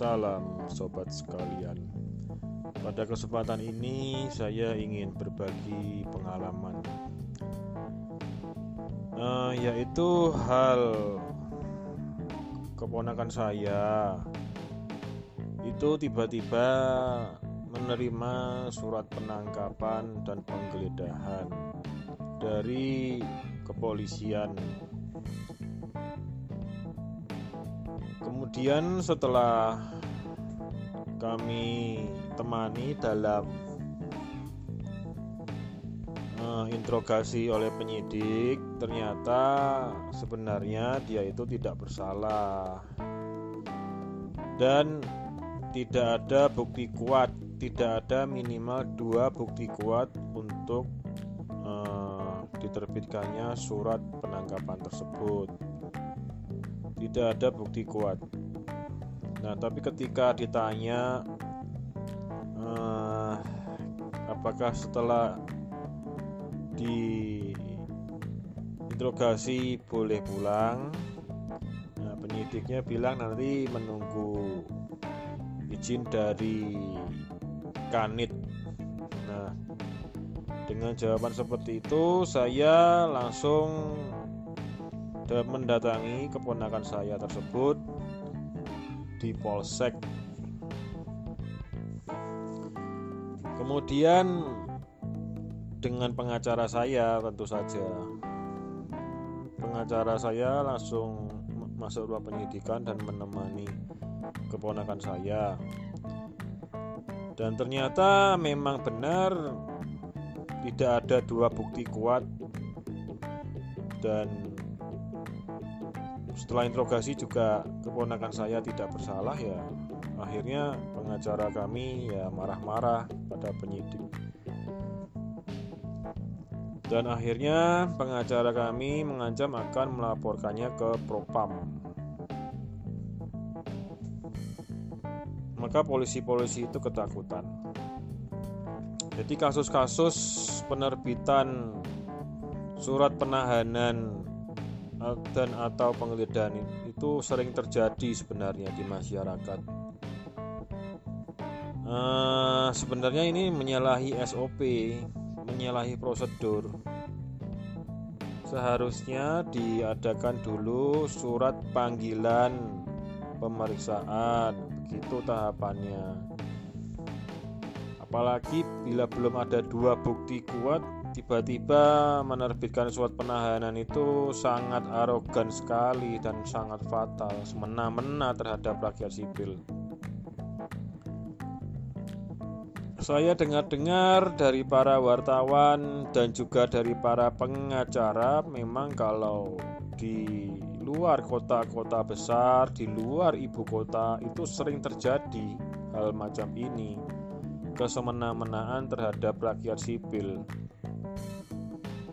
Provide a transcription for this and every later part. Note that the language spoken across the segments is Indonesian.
Salam sobat sekalian. Pada kesempatan ini saya ingin berbagi pengalaman uh, yaitu hal keponakan saya itu tiba-tiba menerima surat penangkapan dan penggeledahan dari kepolisian Kemudian setelah kami temani dalam uh, interogasi oleh penyidik, ternyata sebenarnya dia itu tidak bersalah. Dan tidak ada bukti kuat, tidak ada minimal dua bukti kuat untuk uh, diterbitkannya surat penangkapan tersebut tidak ada bukti kuat. Nah, tapi ketika ditanya uh, apakah setelah diinterogasi boleh pulang, nah, penyidiknya bilang nanti menunggu izin dari kanit. Nah, dengan jawaban seperti itu, saya langsung dan mendatangi keponakan saya tersebut di polsek. Kemudian dengan pengacara saya tentu saja. Pengacara saya langsung masuk ruang penyidikan dan menemani keponakan saya. Dan ternyata memang benar tidak ada dua bukti kuat dan setelah interogasi juga keponakan saya tidak bersalah ya. Akhirnya pengacara kami ya marah-marah pada penyidik. Dan akhirnya pengacara kami mengancam akan melaporkannya ke Propam. Maka polisi-polisi itu ketakutan. Jadi kasus-kasus penerbitan surat penahanan dan atau penggeledahan itu sering terjadi sebenarnya di masyarakat. Uh, sebenarnya ini menyalahi SOP, menyalahi prosedur. Seharusnya diadakan dulu surat panggilan pemeriksaan, begitu tahapannya. Apalagi bila belum ada dua bukti kuat tiba-tiba menerbitkan surat penahanan itu sangat arogan sekali dan sangat fatal, semena-mena terhadap rakyat sipil. Saya dengar-dengar dari para wartawan dan juga dari para pengacara, memang kalau di luar kota-kota besar, di luar ibu kota, itu sering terjadi hal macam ini, kesemena-menaan terhadap rakyat sipil.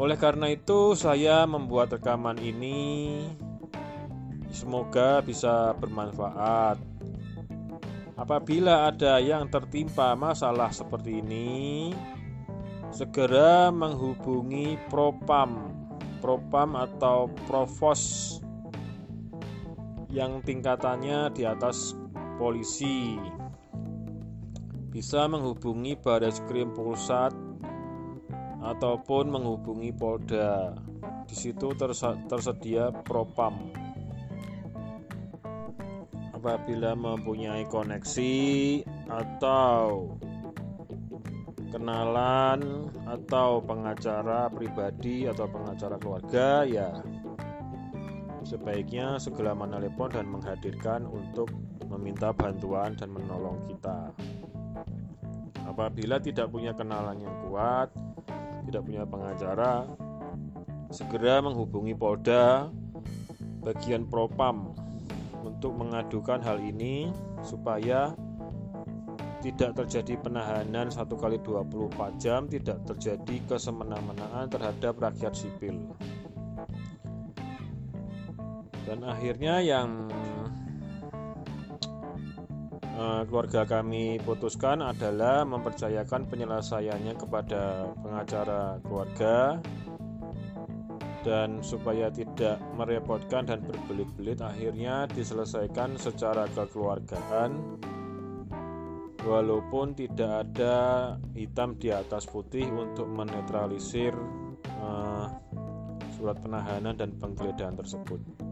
Oleh karena itu, saya membuat rekaman ini. Semoga bisa bermanfaat. Apabila ada yang tertimpa masalah seperti ini, segera menghubungi Propam, Propam atau Provos yang tingkatannya di atas polisi. Bisa menghubungi Baris Krim Pusat ataupun menghubungi Polda. Di situ tersedia propam. Apabila mempunyai koneksi atau kenalan atau pengacara pribadi atau pengacara keluarga ya sebaiknya segera menelepon dan menghadirkan untuk meminta bantuan dan menolong kita. Apabila tidak punya kenalan yang kuat, tidak punya pengacara, segera menghubungi Polda bagian Propam untuk mengadukan hal ini supaya tidak terjadi penahanan satu kali 24 jam, tidak terjadi kesemena-menaan terhadap rakyat sipil. Dan akhirnya yang keluarga kami putuskan adalah mempercayakan penyelesaiannya kepada pengacara keluarga dan supaya tidak merepotkan dan berbelit-belit akhirnya diselesaikan secara kekeluargaan walaupun tidak ada hitam di atas putih untuk menetralisir uh, surat penahanan dan penggeledahan tersebut.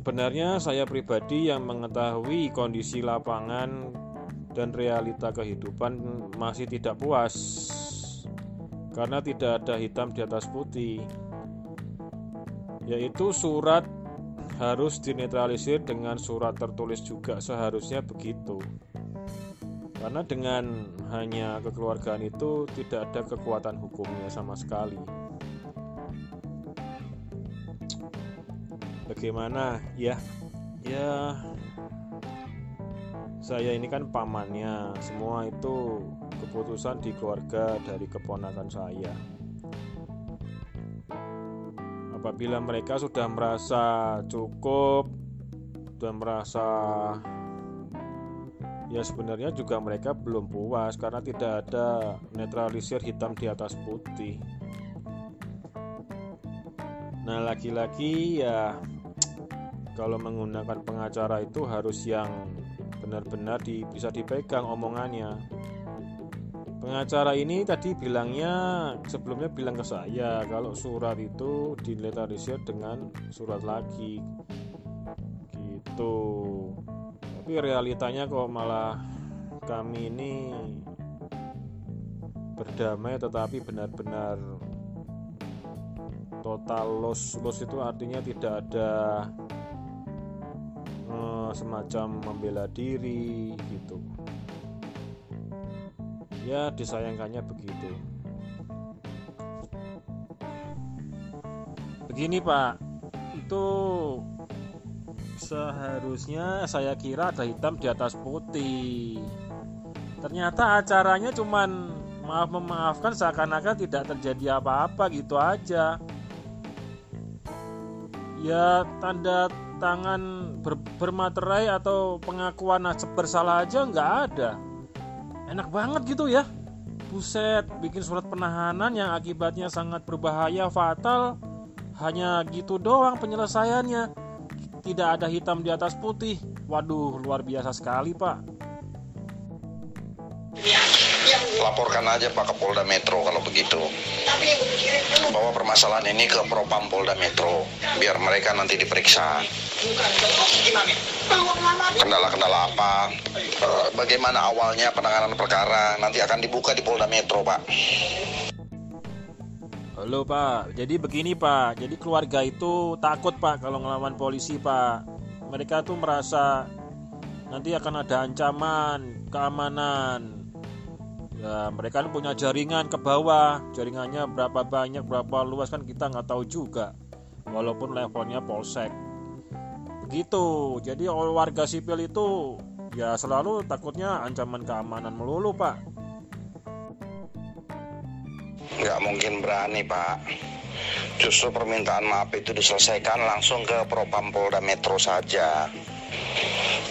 Sebenarnya saya pribadi yang mengetahui kondisi lapangan dan realita kehidupan masih tidak puas karena tidak ada hitam di atas putih yaitu surat harus dinetralisir dengan surat tertulis juga seharusnya begitu. Karena dengan hanya kekeluargaan itu tidak ada kekuatan hukumnya sama sekali bagaimana ya ya saya ini kan pamannya semua itu keputusan di keluarga dari keponakan saya. Apabila mereka sudah merasa cukup dan merasa ya sebenarnya juga mereka belum puas karena tidak ada netralisir hitam di atas putih. Nah, lagi-lagi ya kalau menggunakan pengacara itu harus yang benar-benar di, bisa dipegang omongannya. Pengacara ini tadi bilangnya sebelumnya bilang ke saya kalau surat itu diletarisir dengan surat lagi. Gitu. Tapi realitanya kok malah kami ini berdamai tetapi benar-benar total los los itu artinya tidak ada semacam membela diri gitu. Ya disayangkannya begitu. Begini pak. Itu seharusnya saya kira ada hitam di atas putih. Ternyata acaranya cuman maaf memaafkan seakan-akan tidak terjadi apa-apa gitu aja. Ya tanda tangan ber, bermaterai atau pengakuan bersalah aja nggak ada. Enak banget gitu ya. Buset bikin surat penahanan yang akibatnya sangat berbahaya fatal. Hanya gitu doang penyelesaiannya. Tidak ada hitam di atas putih. Waduh luar biasa sekali pak laporkan aja Pak ke Polda Metro kalau begitu. Bawa permasalahan ini ke Propam Polda Metro biar mereka nanti diperiksa. Kendala-kendala apa? Eh, bagaimana awalnya penanganan perkara nanti akan dibuka di Polda Metro, Pak. Halo Pak, jadi begini Pak, jadi keluarga itu takut Pak kalau ngelawan polisi Pak. Mereka tuh merasa nanti akan ada ancaman keamanan, ya mereka kan punya jaringan ke bawah. Jaringannya berapa banyak berapa luas kan kita nggak tahu juga. Walaupun levelnya polsek. Begitu. Jadi warga sipil itu ya selalu takutnya ancaman keamanan melulu pak. Nggak mungkin berani pak. Justru permintaan maaf itu diselesaikan langsung ke Propam Polda Metro saja.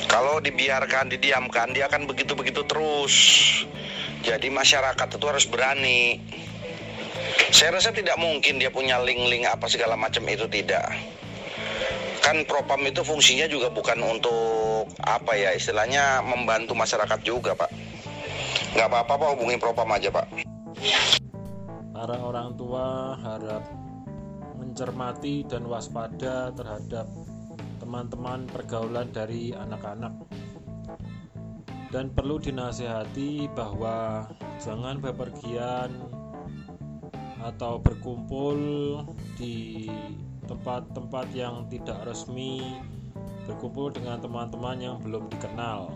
Kalau dibiarkan didiamkan dia akan begitu-begitu terus jadi masyarakat itu harus berani. Saya rasa tidak mungkin dia punya link-link apa segala macam itu tidak. Kan propam itu fungsinya juga bukan untuk apa ya istilahnya membantu masyarakat juga pak. Nggak apa-apa pak hubungi propam aja pak. Para orang tua harap mencermati dan waspada terhadap teman-teman pergaulan dari anak-anak dan perlu dinasehati bahwa jangan bepergian atau berkumpul di tempat-tempat yang tidak resmi berkumpul dengan teman-teman yang belum dikenal.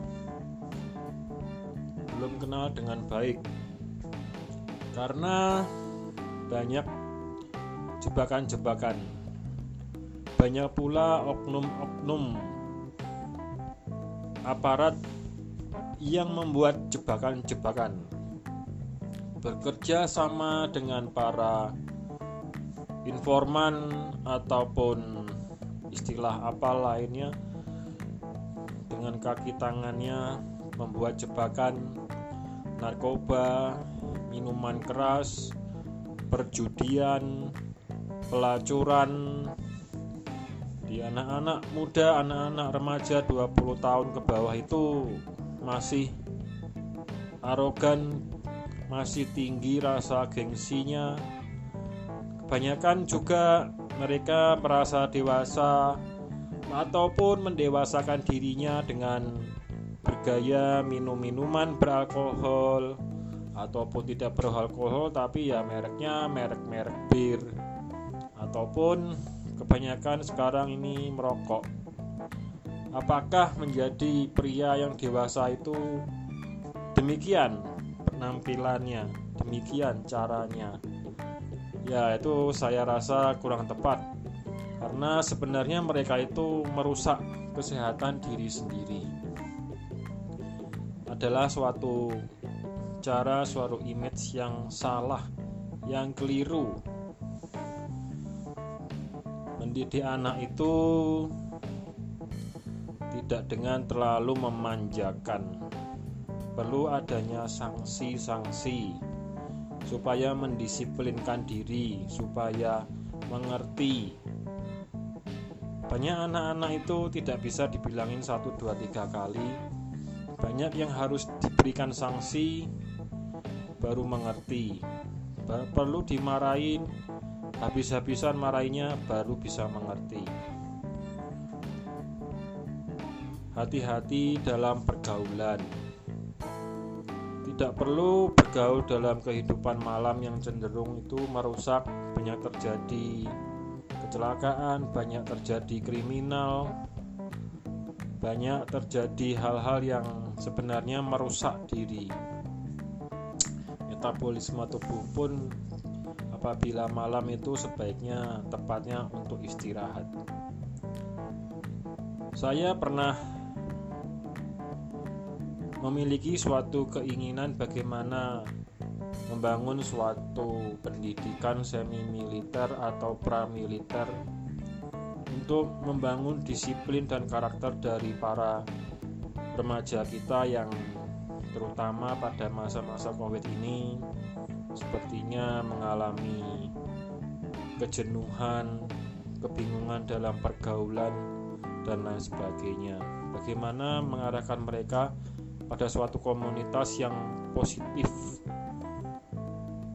Belum kenal dengan baik. Karena banyak jebakan-jebakan. Banyak pula oknum-oknum aparat yang membuat jebakan-jebakan bekerja sama dengan para informan ataupun istilah apa lainnya dengan kaki tangannya membuat jebakan narkoba, minuman keras, perjudian, pelacuran. Di anak-anak muda, anak-anak remaja 20 tahun ke bawah itu masih arogan, masih tinggi rasa gengsinya. Kebanyakan juga mereka merasa dewasa ataupun mendewasakan dirinya dengan bergaya minum minuman beralkohol ataupun tidak beralkohol tapi ya mereknya merek-merek bir ataupun kebanyakan sekarang ini merokok apakah menjadi pria yang dewasa itu demikian penampilannya demikian caranya? Ya itu saya rasa kurang tepat. Karena sebenarnya mereka itu merusak kesehatan diri sendiri. Adalah suatu cara suatu image yang salah, yang keliru. Mendidik anak itu tidak dengan terlalu memanjakan. Perlu adanya sanksi-sanksi supaya mendisiplinkan diri, supaya mengerti. Banyak anak-anak itu tidak bisa dibilangin satu dua tiga kali. Banyak yang harus diberikan sanksi baru mengerti perlu dimarahin habis-habisan marahinya baru bisa mengerti hati-hati dalam pergaulan tidak perlu bergaul dalam kehidupan malam yang cenderung itu merusak banyak terjadi kecelakaan banyak terjadi kriminal banyak terjadi hal-hal yang sebenarnya merusak diri metabolisme tubuh pun apabila malam itu sebaiknya tepatnya untuk istirahat. Saya pernah memiliki suatu keinginan bagaimana membangun suatu pendidikan semi militer atau pramiliter untuk membangun disiplin dan karakter dari para remaja kita yang terutama pada masa-masa Covid ini sepertinya mengalami kejenuhan, kebingungan dalam pergaulan dan lain sebagainya. Bagaimana mengarahkan mereka pada suatu komunitas yang positif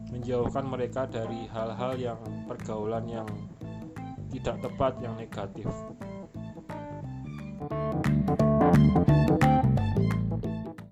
menjauhkan mereka dari hal-hal yang pergaulan yang tidak tepat yang negatif.